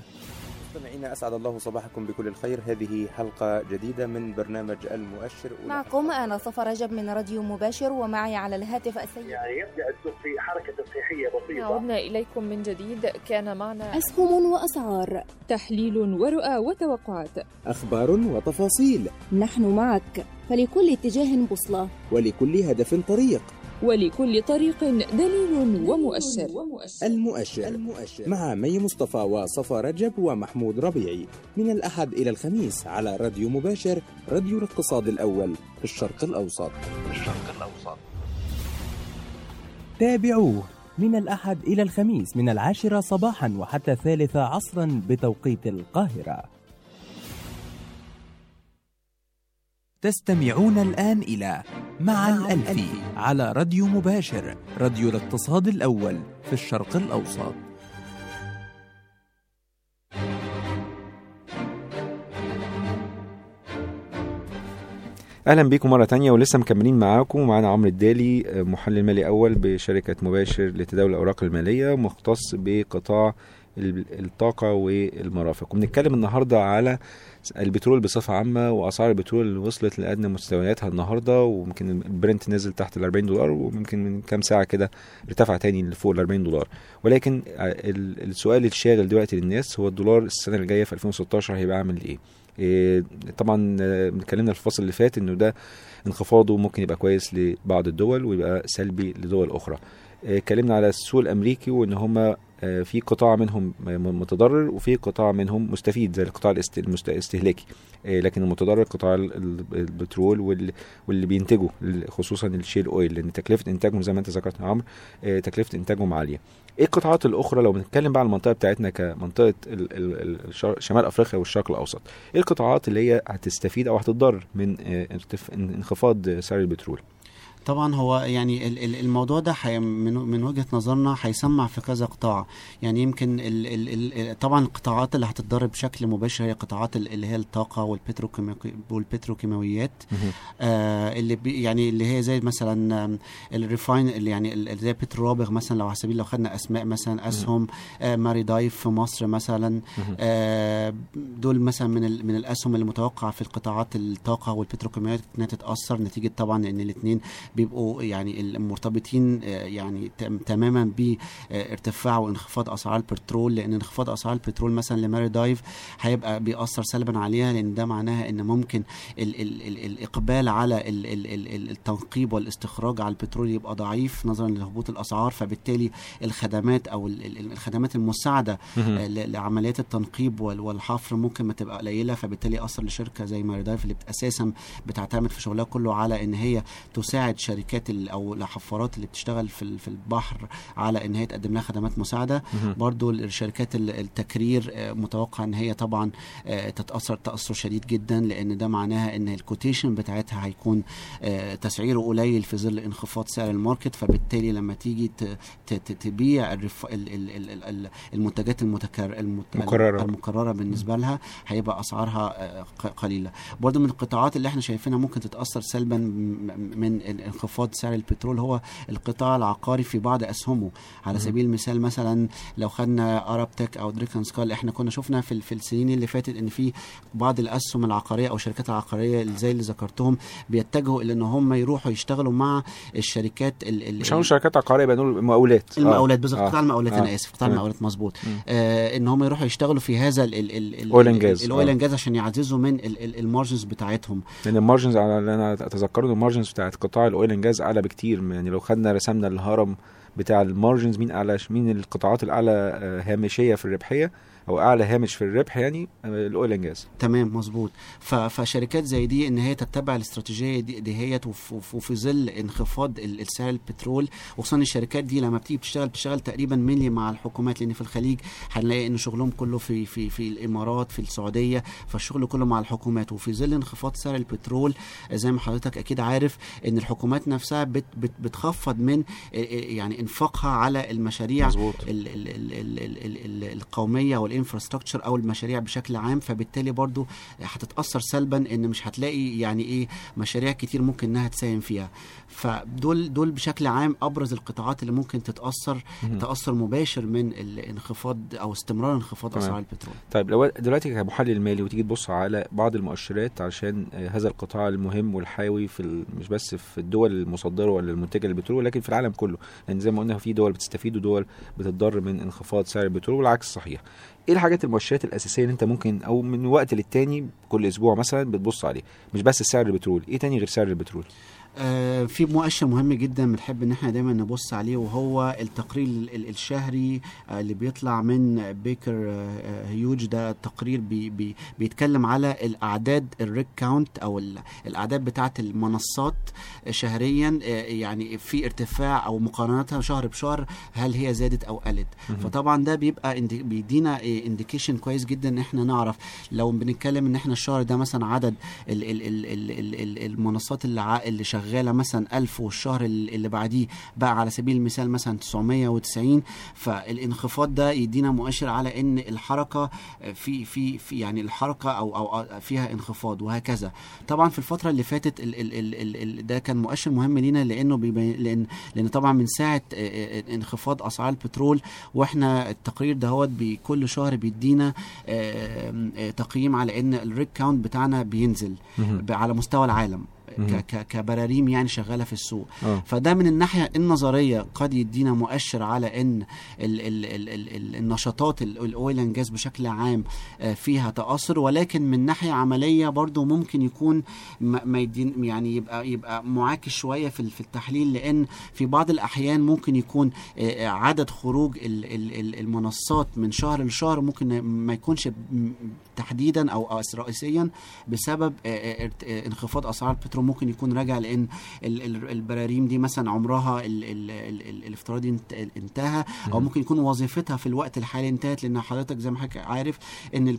مستمعينا أسعد الله صباحكم بكل الخير. هذه حلقة جديدة من برنامج المؤشر. معكم أنا صفا رجب من راديو مباشر ومعي على الهاتف السيد. يعني يبدأ السوق في حركة تصحيحيه بسيطة. عدنا إليكم من جديد. كان معنا أسهم وأسعار. تحليل ورؤى وتوقعات. أخبار وتفاصيل. نحن معك. فلكل اتجاه بوصلة. ولكل هدف طريق. ولكل طريق دليل ومؤشر. المؤشر, المؤشر. مع مي مصطفى وصفا رجب ومحمود ربيعي. من الأحد إلى الخميس على راديو مباشر راديو الاقتصاد الأول في الشرق الأوسط الشرق الأوسط. تابعوه من الأحد إلى الخميس من العاشرة صباحا وحتى الثالثة عصرا بتوقيت القاهرة. تستمعون الآن إلى مع الألفي على راديو مباشر راديو الاقتصاد الأول في الشرق الأوسط. أهلا بيكم مرة تانية ولسه مكملين معاكم. ومعانا عمرو الدالي محلل مالي أول بشركة مباشر لتداول الأوراق المالية مختص بقطاع الطاقة والمرافق. وبنتكلم النهارده على البترول بصفة عامة وأسعار البترول اللي وصلت لأدنى مستوياتها النهارده وممكن البرنت نزل تحت ال 40 دولار وممكن من كام ساعة كده ارتفع تاني لفوق ال 40 دولار. ولكن ال- السؤال الشاغل دلوقتي للناس هو الدولار السنة اللي جاية في 2016 هيبقى عامل إيه؟ إيه، طبعا آه، اتكلمنا في الفصل اللي فات إنه ده انخفاضه ممكن يبقى كويس لبعض الدول ويبقى سلبي لدول أخرى. اتكلمنا على السوق الأمريكي وإن هما آه، في قطاع منهم متضرر وفي قطاع منهم مستفيد زي القطاع الاستهلاكي آه، لكن المتضرر قطاع ال- ال- البترول وال- واللي بينتجوا خصوصا الشيل أويل لأن تكلفة إنتاجهم زي ما أنت ذكرت يا عمرو آه، تكلفة إنتاجهم عالية. إيه القطاعات الأخرى؟ لو بنتكلم بقى على المنطقة بتاعتنا كمنطقة شمال أفريقيا والشرق الأوسط إيه القطاعات اللي هي هتستفيد أو هتتضرر من آه، انخفاض سعر البترول؟ طبعا هو يعني ال- ال- الموضوع ده حي من وجهة نظرنا هيسمع في كذا قطاع. يعني يمكن ال ال ال طبعا القطاعات اللي هتتضرر بشكل مباشر هي قطاعات ال- اللي هي الطاقة والبتروكيماوي- والبتروكيماويات. آه اللي بي يعني اللي هي زي مثلا ال refine اللي يعني زي بترو مثلا لو على سبيل لو خدنا أسماء مثلا أسهم آه ماري دايف في مصر مثلا. آه دول مثلا من من الأسهم اللي متوقع في القطاعات الطاقة والبتروكيماويات إنها تتأثر نتيجة طبعا إن الاثنين بيبقوا يعني المرتبطين آه، يعني تم- تماما بارتفاع وانخفاض أسعار البترول لأن انخفاض أسعار البترول مثلا لماري دايف هيبقى بيأثر سلبا عليها لأن ده معناها إن ممكن ال ال ال الإقبال على ال ال ال ال التنقيب والاستخراج على البترول يبقى ضعيف نظرا لهبوط الأسعار فبالتالي الخدمات أو ال- ال- الخدمات المساعدة. آه، لعمليات التنقيب وال- والحفر ممكن ما تبقى قليلة فبالتالي ياثر لشركة زي ماري دايف اللي أساسا بتعتمد في شغلها كله على إن هي تساعد شركات ال- أو الحفارات اللي بتشتغل في في البحر على إن هي تقدم لها خدمات مساعدة. برضو الشركات ال- التكرير آه، متوقع إن هي طبعا آه، تتأثر تأثر شديد جدا لأن ده معناها إن ال quotation بتاعتها هيكون آه، تسعيره قليل في ظل انخفاض سعر ال market فبالتالي لما تيجي تبيع المنتجات. مكررة. المكرره بالنسبة لها هيبقى أسعارها قليلة برضو من القطاعات اللي إحنا شايفينها ممكن تتأثر سلبا من انخفاض سعر البترول هو القطاع العقاري في بعض أسهمه على. سبيل المثال مثلا لو خدنا ارب تك أو دريكن سكال إحنا كنا شفنا في في السنين اللي فاتت إن في بعض الأسهم العقارية أو الشركات العقارية زي اللي ذكرتهم بيتجهوا إلى إن هم يروحوا يشتغلوا مع الشركات ال ال مش هنقول شركات عقارية بقى نقول مقاولات المقاولات آه. بالظبط آه. قطاع المقاولات آه. أنا آسف قطاع. المقاولات مظبوط آه إن هم يروحوا يشتغلوا في هذا ال ال gas. oil آه. and gas عشان يعززوا من ال- ال- ال margins بتاعتهم لأن ال margins على اللي أنا أتذكره ال margins بتاعت قطاع ال oil and gas أعلى بكتير يعني لو خدنا رسمنا الهرم بتاع ال margins مين أعلى؟ مين القطاعات الأعلى؟ آه، هامشية في الربحية. أو أعلى هامش في الربح يعني آه، ال oil and gas. تمام مظبوط. فشركات زي دي إن هي تتبع الاستراتيجية دي, دي هي وفي ظل انخفاض السعر البترول وخصوصا الشركات دي لما بتيجي بتشتغل بتشتغل تقريبا ملي مع الحكومات لأن في الخليج هنلاقي إن شغلهم كله في في في الإمارات في السعودية فالشغل كله مع الحكومات. وفي ظل انخفاض سعر البترول آه، زي ما حضرتك أكيد عارف إن الحكومات نفسها بت بت بتخفض من آه، يعني إنفاقها على المشاريع مظبوط. القومية والانفراستراكشر أو المشاريع بشكل عام فبالتالي برضو هتتأثر سلبا إن مش هتلاقي يعني إيه مشاريع كتير ممكن إنها تساهم فيها فدول دول بشكل عام أبرز القطاعات اللي ممكن تتأثر. تأثر مباشر من الانخفاض أو استمرار انخفاض. أسعار البترول طيب لو دلوقتي كمحلل مالي وتيجي تبص على بعض المؤشرات عشان هذا القطاع المهم والحيوي في مش بس في الدول المصدرة ولا المنتجة للبترول لكن في العالم كله لأن زي ما قلنا في دول بتستفيد ودول بتتضرر من انخفاض سعر البترول والعكس صحيح إيه الحاجات المؤشرات الأساسية اللي انت ممكن أو من وقت للتاني كل أسبوع مثلا بتبص عليه مش بس سعر البترول إيه تاني غير سعر البترول؟ في مؤشر مهم جدا بنحب إن إحنا دايما نبص عليه وهو التقرير ال- ال- الشهري آه، اللي بيطلع من بيكر آه، آه، هيوز. ده تقرير بي بي بيتكلم على الأعداد ال rig count أو ال- الأعداد بتاعة المنصات شهريا آه، يعني في ارتفاع أو مقارنتها شهر بشهر هل هي زادت أو قلت. فطبعا ده بيبقى بيدينا انديكيشن كويس جدا إن إحنا نعرف. لو بنتكلم إن إحنا الشهر ده مثلا عدد ال ال ال ال ال ال المنصات اللي اللي شغاله مثلا 1000 والشهر ال- اللي بعديه بقى على سبيل المثال مثلا 990 فالانخفاض ده يدينا مؤشر على إن الحركة في في في يعني الحركة أو أو فيها انخفاض وهكذا. طبعا في الفترة اللي فاتت ال ال ال ال ال ده كان مؤشر مهم لينا لأنه بيبين لأن لأن طبعا من ساعة آه، آه، انخفاض أسعار البترول وإحنا التقرير دهوت بكل شهر بيدينا آه، تقييم على إن ال rig count بتاعنا بينزل على مستوى العالم. كبراريم يعني شغالة في السوق. آه. فده من الناحية النظرية. قد يدينا مؤشر على إن ال ال ال ال ال النشاطات ال- ال oil and gas بشكل عام آه، فيها تأثر. ولكن من ناحية عملية برضو ممكن يكون ما يدين يعني يبقى يبقى معاكس شوية في في التحليل. لإن في بعض الأحيان ممكن يكون آه، آه، عدد خروج ال- ال- ال- المنصات من شهر لشهر ممكن ما يكونش تحديدا أو رئيسيا بسبب انخفاض أسعار البترول. ممكن يكون راجع لأن ال- ال- البراريم دي مثلا عمرها ال ال ال ال الافتراضي انت- انتهى أو مم. ممكن يكون وظيفتها في الوقت الحالي انتهت لأن حضرتك زي ما حضرتك عارف ان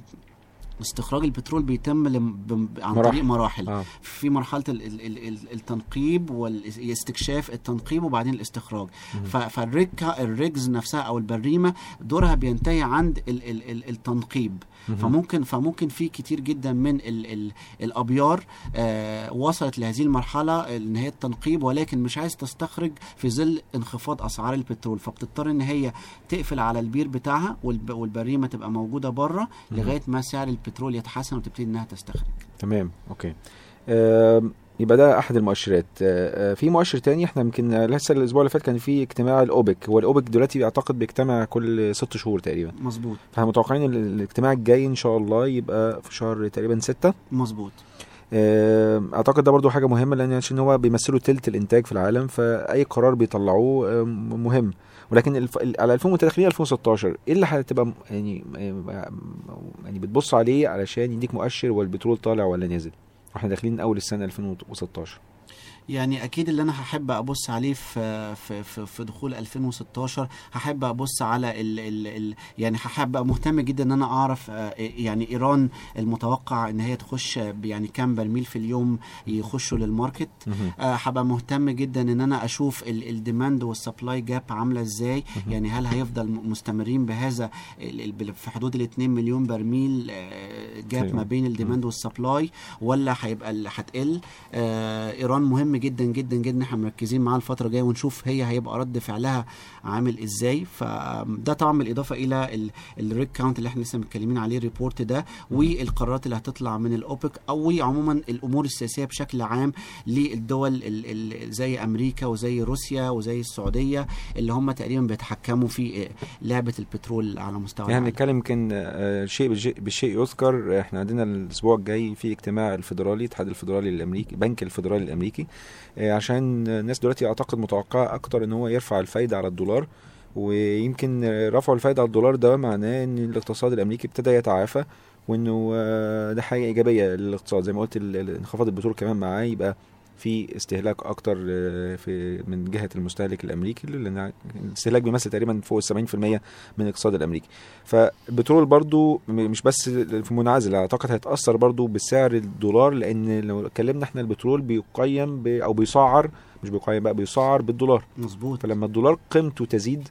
استخراج البترول بيتم عن مراحل. طريق مراحل آه. في مرحلة ال- ال- ال- ال- التنقيب والاستكشاف التنقيب وبعدين الاستخراج مم. ف- فالريكا الريجز نفسها أو البريمة دورها بينتهي عند ال ال ال التنقيب. فممكن فممكن في كتير جدا من ال ال الأبيار آه وصلت لهذه المرحلة ان هي التنقيب ولكن مش عايز تستخرج في ظل انخفاض أسعار البترول. فبتضطر إن هي تقفل على البير بتاعها والب والبريمة تبقى موجودة بره. لغاية ما سعر البترول يتحسن وتبتدي إنها تستخرج. تمام okay. آم، يبقى ده أحد المؤشرات. آه، آه، في مؤشر تاني إحنا يمكن لسه الأسبوع اللي فات كان في اجتماع الأوبك. هو الأوبك دلوقتي اعتقد بيجتمع كل ست شهور تقريبا. مظبوط. فاحنا متوقعين ال- الاجتماع الجاي إن شاء الله يبقى في شهر تقريبا ستة. مظبوط. آه، أعتقد ده برضو حاجة مهمة لأن عشان هو بيمثلوا تلت الإنتاج في العالم فأي قرار بيطلعوه مهم. ولكن الف... ال- على 2000 داخلين 2016 إيه اللي هتبقى يعني يعني بتبص عليه علشان يديك مؤشر والبترول طالع ولا نازل؟ وإحنا داخلين أول السنة 2016 يعني أكيد اللي أنا هحب أبص عليه في في في, في دخول 2016 هحب أبص على ال ال ال يعني هحب مهتم جدا إن أنا أعرف آه، يعني إيران المتوقع إن هي تخش يعني كام برميل في اليوم يخشوا لل market. آه، هبقى مهتم جدا إن أنا أشوف ال demand وال supply gap عاملة إزاي. يعني هل هيفضل مستمرين بهذا في حدود ال 2 مليون برميل آه، gap أيوة. ما بين ال demand وال supply ولا هيبقى هتقل آه، إيران مهم جدا جدا جدا إحنا مركزين معاها الفترة الجاية ونشوف هي هيبقى رد فعلها عامل إزاي فده طبعا بالإضافة إلى ال rig count اللي إحنا لسه متكلمين عليه ال report ده والقرارات اللي هتطلع من الاوبك أو عموما الأمور السياسية بشكل عام للدول زي أمريكا وزي روسيا وزي السعودية اللي هم تقريبا بيتحكموا في لعبة البترول على مستوى يعني. هنتكلم يمكن آه، شيء بالشيء, يذكر إحنا عندنا الأسبوع الجاي في اجتماع الفيدرالي الاتحاد الفيدرالي الأمريكي بنك الفيدرالي الأمريكي عشان الناس دلوقتي أعتقد متوقعة أكتر إن هو يرفع الفايدة على الدولار ويمكن آه، رفعوا الفايدة على الدولار ده معناه إن الاقتصاد الأمريكي ابتدى يتعافى وإنه آه، ده حاجة إيجابية للاقتصاد. زي ما قلت انخفاض البترول كمان معاه يبقى في استهلاك أكتر آه، في من جهة المستهلك الأمريكي لأن الاستهلاك بيمثل تقريبا فوق ال 70% من الاقتصاد الأمريكي. فالبترول برضو مش بس في منعزل أعتقد هيتأثر برضو بسعر الدولار لأن لو اتكلمنا إحنا البترول بيقيم أو بيسعر مش بيقيم بقى بيسعر بالدولار. مظبوط. فلما الدولار قيمته تزيد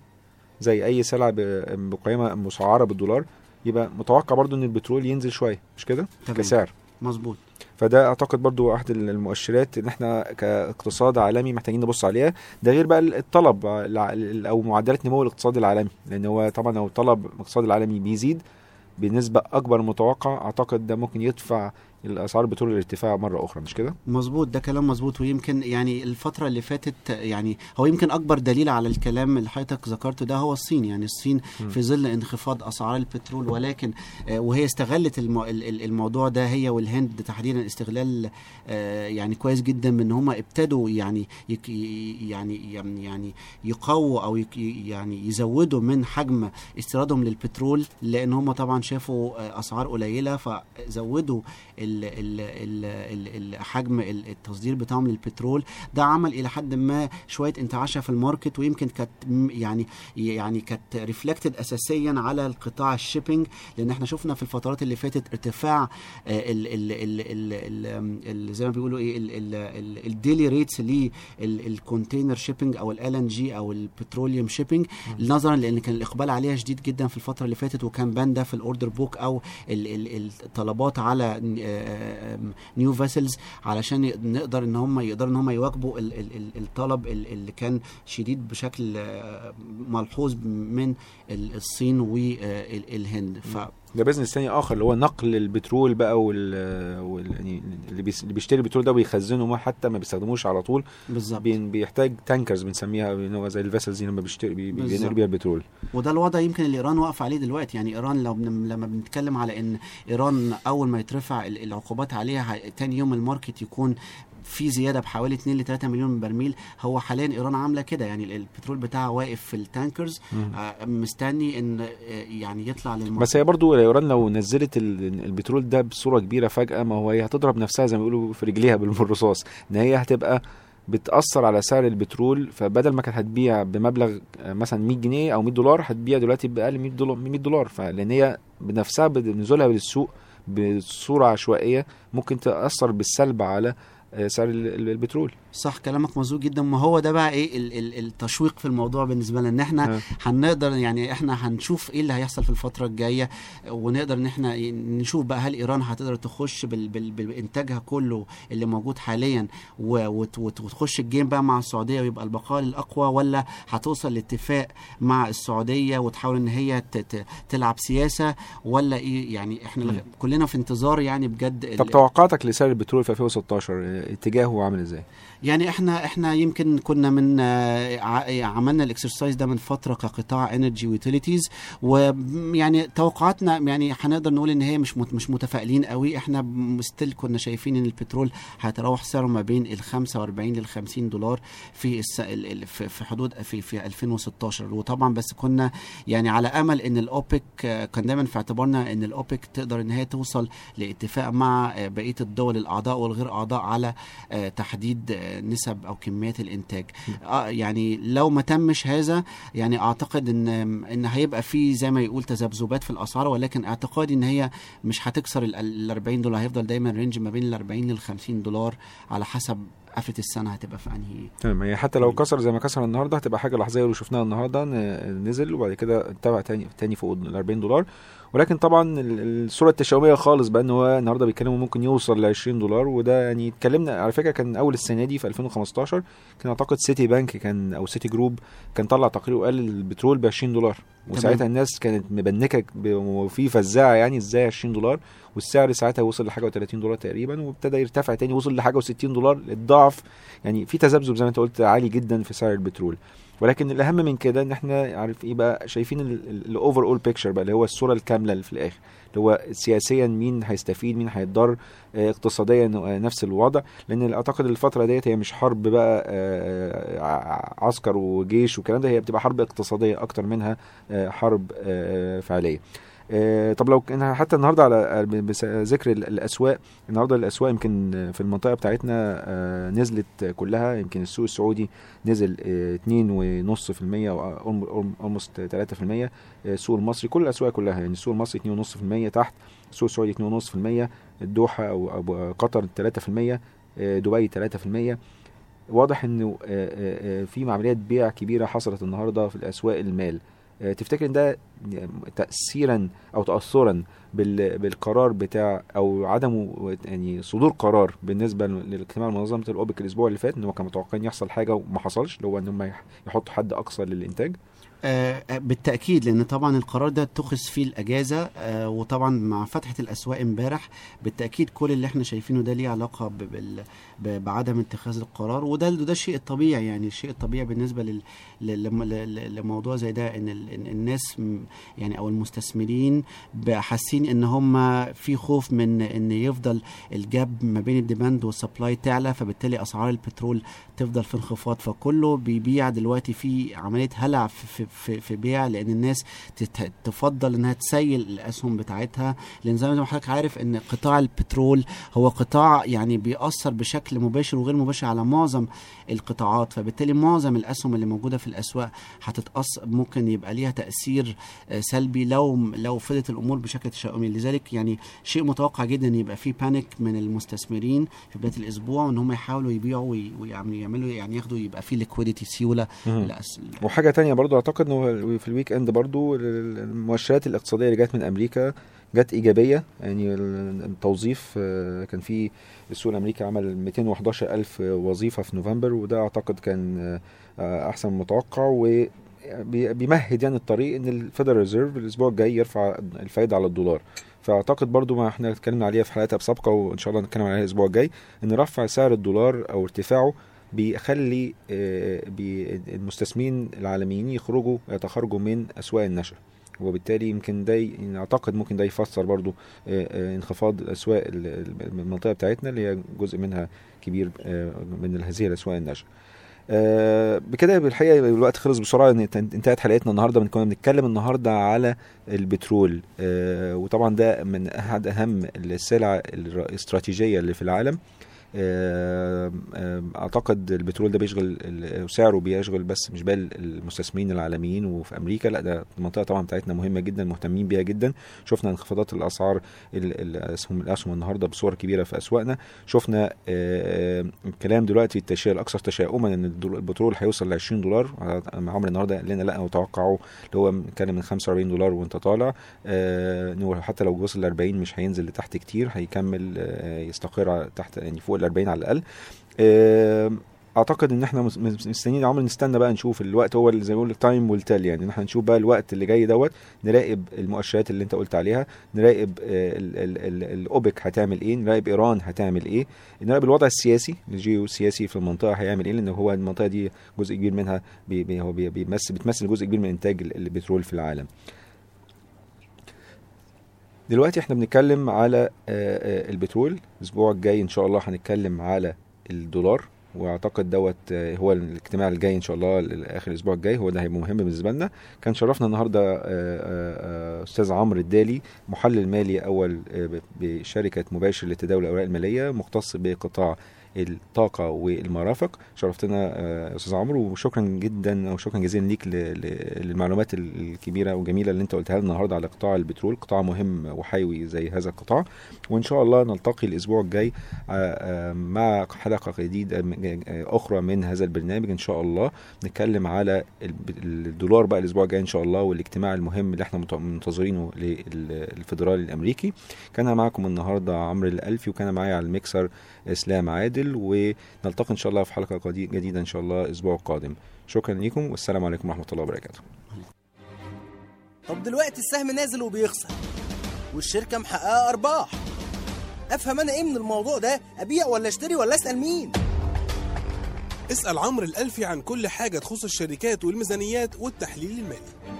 زي أي سلعة بقيمة مسعرة بالدولار يبقى متوقع برضو إن البترول ينزل شوية مش كده. كسعر. مظبوط. فده أعتقد برضو أحد المؤشرات إن إحنا كاقتصاد عالمي محتاجين نبص عليها. ده غير بقى الطلب أو معدلات نمو الاقتصاد العالمي لأن هو طبعا لو طلب الاقتصاد العالمي بيزيد بنسبة أكبر متوقع أعتقد ده ممكن يدفع الأسعار البترول للارتفاع مرة أخرى مش كده؟ مظبوط ده كلام مظبوط. ويمكن يعني الفترة اللي فاتت يعني هو يمكن أكبر دليل على الكلام اللي حضرتك ذكرته ده هو الصين. يعني الصين مم. في ظل انخفاض أسعار البترول ولكن آه، وهي استغلت المو ال- ال- الموضوع ده هي والهند تحديدا استغلال آه، يعني كويس جدا من هم ابتدوا يعني يك يعني يعني يعني يقووا أو يك يعني يزودوا من حجم استيرادهم للبترول لأن هم طبعا شافوا آه، أسعار قليلة فزودوا ال ال ال ال حجم ال- التصدير بتاعهم للبترول ده عمل إلى حد ما شوية انتعاشه في ال market ويمكن كانت يعني يعني كانت reflected اساسيا على القطاع ال shipping لأن إحنا شفنا في الفترات اللي فاتت ارتفاع آه، ال ال ال ال ال ال زي ما بيقولوا إيه ال daily rates لل container shipping أو LNG أو ال petroleum shipping نظرا لأن كان الاقبال عليها شديد جدا في الفترة اللي فاتت وكان بان ده في ال order book أو ال- ال- الطلبات على new vessels علشان نقدر إن هم يقدروا إن هم يواكبوا ال- ال- ال- الطلب ال- اللي كان شديد بشكل آه، ملحوظ من ال- الصين والهند ف ده business تاني آخر اللي هو نقل البترول بقى وال, وال... يعني اللي, بيس... اللي بيشتري البترول ده ويخزنه ما حتى ما بيستخدموش على طول. بالظبط. بي... بيحتاج tankers بنسميها اللي هو زي ال vessels دي لما بيشتري بي... بينقلوا بيها البترول. وده الوضع يمكن اللي إيران واقفة عليه دلوقتي. يعني إيران لو بن... لما بنتكلم على إن إيران أول ما يترفع ال- العقوبات عليها تاني يوم ال market يكون في زيادة بحوالي 2 ل 3 مليون برميل. هو حاليا إيران عاملة كده يعني ال- البترول بتاعها واقف في ال tankers. آه، مستني إن آه، يعني يطلع لل market بس هي برضو إيران لو نزلت ال- البترول ده بصورة كبيرة فجأة ما هو هي هتضرب نفسها زي ما بيقولوا في رجليها بالرصاص إن هي هتبقى بتأثر على سعر البترول فبدل ما كانت هتبيع بمبلغ آه، مثلا 100 جنيه أو 100 دولار هتبيع دلوقتي بأقل من 100 دولار 100 دولار. فلأن هي بنفسها بنزولها للسوق بصورة عشوائية ممكن تأثر بالسلب على سعر ال- ال- البترول. صح كلامك مظبوط جدا. ما هو ده بقى إيه ال- ال- التشويق في الموضوع بالنسبة لنا. إن إحنا آه. هنقدر يعني إحنا هنشوف إيه اللي هيحصل في الفترة الجاية ونقدر إن إحنا نشوف بقى هل إيران هتقدر تخش بال بال بإنتاجها كله اللي موجود حاليا وتخش الجيم بقى مع السعودية ويبقى البقاء الأقوى ولا هتوصل لاتفاق مع السعودية وتحاول إن هي ت- ت- تلعب سياسة ولا إيه؟ يعني إحنا كلنا في انتظار يعني بجد طب توقعاتك لسعر البترول في 2016 آه، اتجاهه عامل إزاي؟ يعني إحنا إحنا يمكن كنا من آه، ع- عملنا ال exercise ده من فترة كقطاع energy و utilities ويعني توقعاتنا يعني هنقدر نقول إن هي مش مش متفائلين قوي. إحنا still كنا شايفين إن البترول هيتراوح سعره ما بين ال 45 لل 50 دولار في في حدود في في 2016 وطبعا بس كنا يعني على أمل إن الأوبك آه، كان دايما في اعتبارنا إن الأوبك تقدر إن هي توصل لاتفاق مع آه، بقية الدول الأعضاء والغير أعضاء على تحديد نسب أو كميات الإنتاج. آه يعني لو ما تمش هذا يعني أعتقد إن إن هيبقى في زي ما يقول تذبذبات في الأسعار ولكن اعتقادي إن هي مش هتكسر ال- ال 40 دولار هيفضل دايما رينج ما بين ال 40 لل 50 دولار على حسب قفلة السنة هتبقى في أنهي تمام. هي حتى لو كسر زي ما كسر النهارده هتبقى حاجة لحظية اللي شفناها النهارده نزل وبعد كده اتبع تاني تاني فوق ال 40 دولار. ولكن طبعا ال- الصورة التشاؤمية خالص بقى إن هو النهارده بيتكلموا ممكن يوصل ل 20 دولار وده يعني اتكلمنا على فكرة كان أول السنة دي في 2015 كان أعتقد سيتي بانك كان أو سيتي جروب كان طلع تقرير وقال البترول ب 20 دولار وساعتها الناس كانت مبنكة وفي فزاعة يعني إزاي 20 دولار. والسعر ساعتها وصل لحاجة و30 دولار تقريبا وابتدى يرتفع تاني وصل لحاجة و60 دولار الضعف يعني في تذبذب زي ما انت قلت عالي جدا في سعر البترول. ولكن الأهم من كده إن إحنا عارف إيه بقى شايفين ال overall picture بقى اللي هو الصورة الكاملة اللي في الآخر. اللي هو سياسيا مين هيستفيد مين هيتضر آه، اقتصاديا آه، نفس الوضع. لأن أعتقد الفترة ديت هي مش حرب بقى آه، ع- عسكر وجيش والكلام ده هي بتبقى حرب اقتصادية أكتر منها آه، حرب آه، فعلية. آه، طب لو حتى النهارده على بس- ذكر ال- الأسواق النهارده الأسواق يمكن في المنطقة بتاعتنا آه، نزلت كلها يمكن السوق السعودي نزل آه، 2.5% أو اولموست 3% آه، السوق المصري كل الأسواق كلها يعني السوق المصري 2.5% تحت السوق السعودي 2.5% الدوحة أو قطر 3% آه، دبي 3% واضح إنه آه، آه، آه، في عمليات بيع كبيرة حصلت النهارده في الأسواق المال. آه، تفتكر إن ده تاثيرا أو تاثرا بال- بالقرار بتاع أو عدمه يعني صدور قرار بالنسبة للاجتماع منظمة الأوبك الأسبوع اللي فات إن هو كان متوقعين يحصل حاجة وما حصلش اللي هو إن هم يح- يحطوا حد أقصى للإنتاج؟ آه، آه، بالتأكيد لأن طبعا القرار ده اتخذ فيه الأجازة آه، وطبعا مع فتحة الأسواق امبارح بالتأكيد كل اللي إحنا شايفينه ده ليه علاقة بعدم اتخاذ القرار وده ده الشيء الطبيعي يعني الشيء الطبيعي بالنسبة لل لموضوع زي ده إن الناس يعني أو المستثمرين حاسين إن هم في خوف من إن يفضل ال gap ما بين ال demand وال supply تعلى فبالتالي أسعار البترول تفضل في انخفاض. فكله بيبيع دلوقتي في عملية هلع في, في, في, بيع لأن الناس تفضل إنها تسيل الأسهم بتاعتها. لأن زي ما حضرتك عارف إن قطاع البترول هو قطاع يعني بيأثر بشكل مباشر وغير مباشر على معظم القطاعات. فبالتالي معظم الأسهم اللي موجودة في الأسواق هتتأثر ممكن يبقى ليها تأثير آه، سلبي لو لو فضلت الأمور بشكل تشاؤمي لذلك يعني شيء متوقع جدا يبقى في panic من المستثمرين في بداية الأسبوع وان هم يحاولوا يبيعوا وي- ويعملوا يعملوا يعني ياخدوا يبقى في liquidity سيولة. لأس- وحاجة تانية برضو أعتقد إنه في ال weekend برضو ال- المؤشرات الاقتصادية اللي جت من أمريكا جت إيجابية يعني ال- التوظيف آه، كان في السوق الأمريكي عمل 211 ألف وظيفة في نوفمبر وده أعتقد كان آه، أحسن من متوقع و بي- بيمهد يعني الطريق إن ال Federal Reserve الأسبوع الجاي يرفع الفائده على الدولار. فأعتقد برضو ما إحنا اتكلمنا عليها في حلقات سابقه وإن شاء الله نتكلم عليها الأسبوع الجاي إن رفع سعر الدولار أو ارتفاعه بيخلي آه، بي- المستثمرين العالميين يخرجوا يتخرجوا من أسواق الناشئة. وبالتالي يمكن ده يعني أعتقد ممكن ده يفسر برضو آه، آه، انخفاض اسواق ال- ال- المنطقة بتاعتنا اللي هي جزء منها كبير آه، من هذه الأسواق النشر آه، بكده بالحقيقة الوقت خلص بسرعة انتهت حلقتنا النهارده كنا بنتكلم النهارده على البترول. وطبعا ده من أحد أهم السلع الاستراتيجية اللي في العالم. أعتقد البترول ده بيشغل سعره بيشغل بس مش بال المستثمرين العالميين وفي أمريكا لأ ده المنطقة طبعا بتاعتنا مهمة جدا مهتمين بيها جدا. شفنا انخفاضات الأسعار ال- الاسهم الأسهم النهارده بصور كبيرة في أسواقنا. شفنا آه، آه، الكلام دلوقتي التشاؤم الاكثر تشاؤما إن البترول هيوصل ل 20 دولار. مع عمرو النهارده قال لنا لأ وتوقعوا اللي هو بنتكلم من 45 دولار وأنت طالع. آه، حتى لو وصل ل 40 مش هينزل لتحت كتير هيكمل آه، يستقر تحت يعني فوق ال 40 على الأقل. آه، أعتقد إن إحنا مس- مس- مستنيين عمر نستنى بقى نشوف الوقت هو اللي زي ما بيقول time will يعني. إن إحنا نشوف بقى الوقت اللي جاي دوت نراقب المؤشرات اللي أنت قلت عليها نراقب آه، ال- ال- ال- الأوبك هتعمل إيه نراقب إيران هتعمل إيه نراقب الوضع السياسي الجيو السياسي في المنطقة هيعمل إيه لأن هو المنطقة دي جزء كبير منها بي بي هو بي- بيمثل بتمثل جزء كبير من إنتاج ال- البترول في العالم. دلوقتي إحنا بنتكلم على آه، آه، البترول. الأسبوع الجاي إن شاء الله هنتكلم على الدولار وأعتقد دوت آه، هو الاجتماع الجاي إن شاء الله آخر الأسبوع الجاي هو ده هيبقى مهم بالنسبة لنا. كان شرفنا النهارده أستاذ عمرو الدالي محلل مالي أول بشركة مباشر لتداول الأوراق المالية مختص بقطاع الطاقة والمرافق. شرفتنا آه، أستاذ عمرو وشكرا جدا وشكرا جزيلا ليك للمعلومات ال- الكبيرة والجميلة اللي أنت قلتها لنا النهارده على قطاع البترول. قطاع مهم وحيوي زي هذا القطاع. وإن شاء الله نلتقي الأسبوع الجاي آه، آه، مع حلقة جديدة أخرى من هذا البرنامج إن شاء الله. نتكلم على الدولار بقى الأسبوع الجاي إن شاء الله والاجتماع المهم اللي إحنا منتظرينه للفدرالي الأمريكي. كان معكم النهارده عمرو الألفي وكان معايا على الميكسر إسلام عادل ونلتقي إن شاء الله في حلقة جديدة إن شاء الله الأسبوع القادم. شكرا لكم والسلام عليكم ورحمة الله وبركاته. طب دلوقتي السهم نازل وبيخسر والشركة محققة أرباح. أفهم أنا إيه من الموضوع ده؟ أبيع ولا أشتري ولا أسأل مين؟ اسأل عمرو الألفي عن كل حاجة تخص الشركات والميزانيات والتحليل المالي.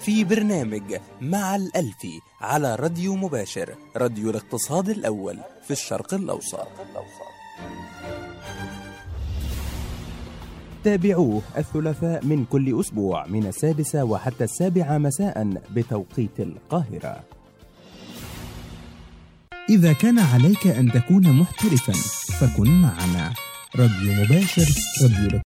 في برنامج مع الألفي على راديو مباشر راديو الاقتصاد الأول في الشرق الأوسط. تابعوه الثلاثاء من كل أسبوع من السادسة وحتى السابعة مساء بتوقيت القاهرة. إذا كان عليك أن تكون محترفا فكن معنا. راديو مباشر راديو